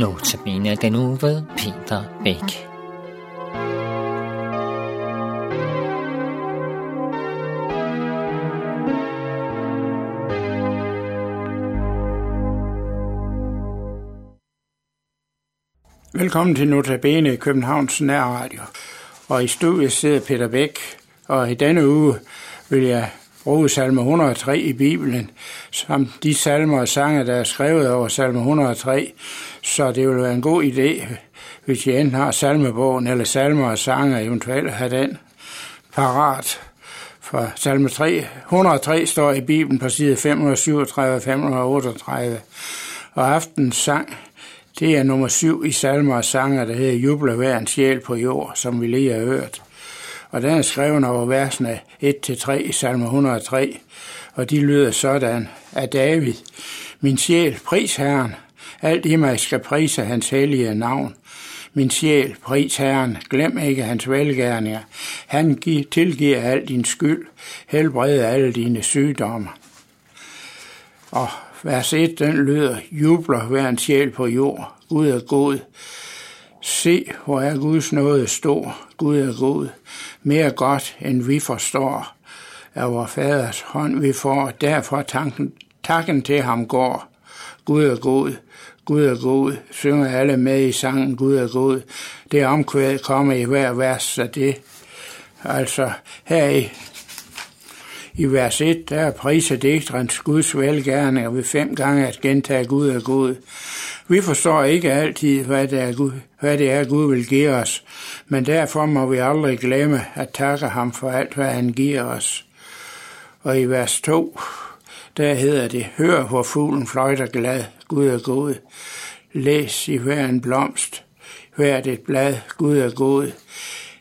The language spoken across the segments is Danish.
Notabene den nu ved Peter Bæk. Velkommen til Notabene Københavns Nærradio. Og i studiet sidder Peter Bæk, og i denne uge vil jeg bruge salme 103 i Bibelen, som de salmer og sange, der er skrevet over salme 103. Så det vil være en god idé, hvis I enten har salmebogen eller salmer og sange, eventuelt have den parat. For salme 3, 103 står i Bibelen på side 537 og 538. Og aftens sang, det er nummer 7 i salmer og sanger, der hedder Jubler hver en sjæl på jord, som vi lige har hørt og den er skrevet over versene 1-3 i salme 103, og de lyder sådan af David. Min sjæl, pris Herren, alt i mig skal prise hans hellige navn. Min sjæl, pris Herren, glem ikke hans velgærninger. Han tilgiver al din skyld, helbreder alle dine sygdomme. Og vers 1, den lyder, jubler hver en sjæl på jord. ud er god. Se, hvor er Guds nåde stor. Gud er god. Mere godt, end vi forstår. Af vor faders hånd vi får. Derfor tanken, takken til ham går. Gud er god. Gud er god. Synger alle med i sangen Gud er god. Det omkvæd kommer i hver vers, så det altså her i, i vers 1, der priser digterens Guds velgærning ved fem gange at gentage Gud er god. Vi forstår ikke altid, hvad det, er Gud, hvad det er, Gud vil give os, men derfor må vi aldrig glemme at takke ham for alt, hvad han giver os. Og i vers 2, der hedder det, Hør, hvor fuglen fløjter glad, Gud er god. Læs i hver en blomst, hvert et blad, Gud er god.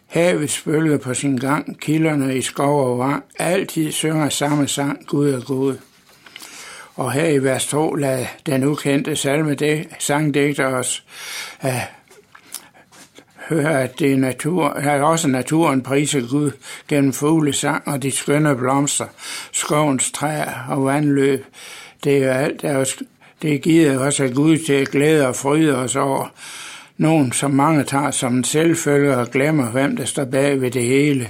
Havet bølger på sin gang, kilderne i skov og vang, altid synger samme sang, Gud er god. Og her i vers 2 lader den ukendte salme sangdigter os at høre, at det er, natur, at også naturen priser Gud gennem fuglesang og de skønne blomster, skovens træer og vandløb. Det er jo alt, der er, det er givet os af Gud til at glæde og fryde os over. Nogen, som mange tager som en selvfølge og glemmer, hvem der står bag ved det hele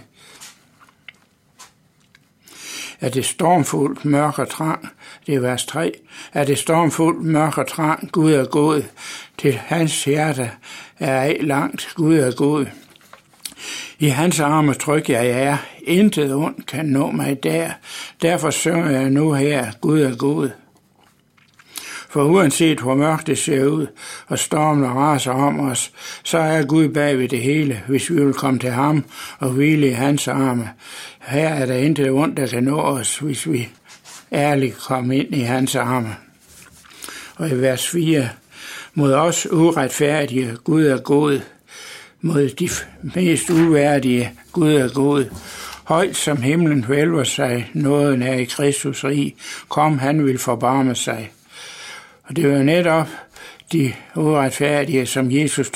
er det stormfuldt, mørk og trang. Det er vers 3. Er det stormfuldt, mørk og trang, Gud er god. Til hans hjerte er ej langt, Gud er god. I hans arme tryk jeg er, intet ondt kan nå mig der. Derfor synger jeg nu her, Gud er god. For uanset hvor mørkt det ser ud, og stormen raser om os, så er Gud bag ved det hele, hvis vi vil komme til ham og hvile i hans arme. Her er der intet ondt, der kan nå os, hvis vi ærligt kommer ind i hans arme. Og i vers 4, mod os uretfærdige, Gud er god, mod de mest uværdige, Gud er god. Højt som himlen hvælver sig, nåden er i Kristus rig, kom han vil forbarme sig. Og det var netop de uretfærdige, som Jesus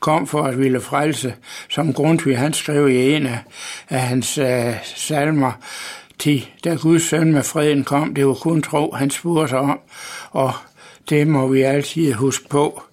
kom for at ville frelse, som Grundtvig han skrev i en af, af hans uh, salmer, til da Guds søn med freden kom, det var kun tro, han spurgte om, og det må vi altid huske på,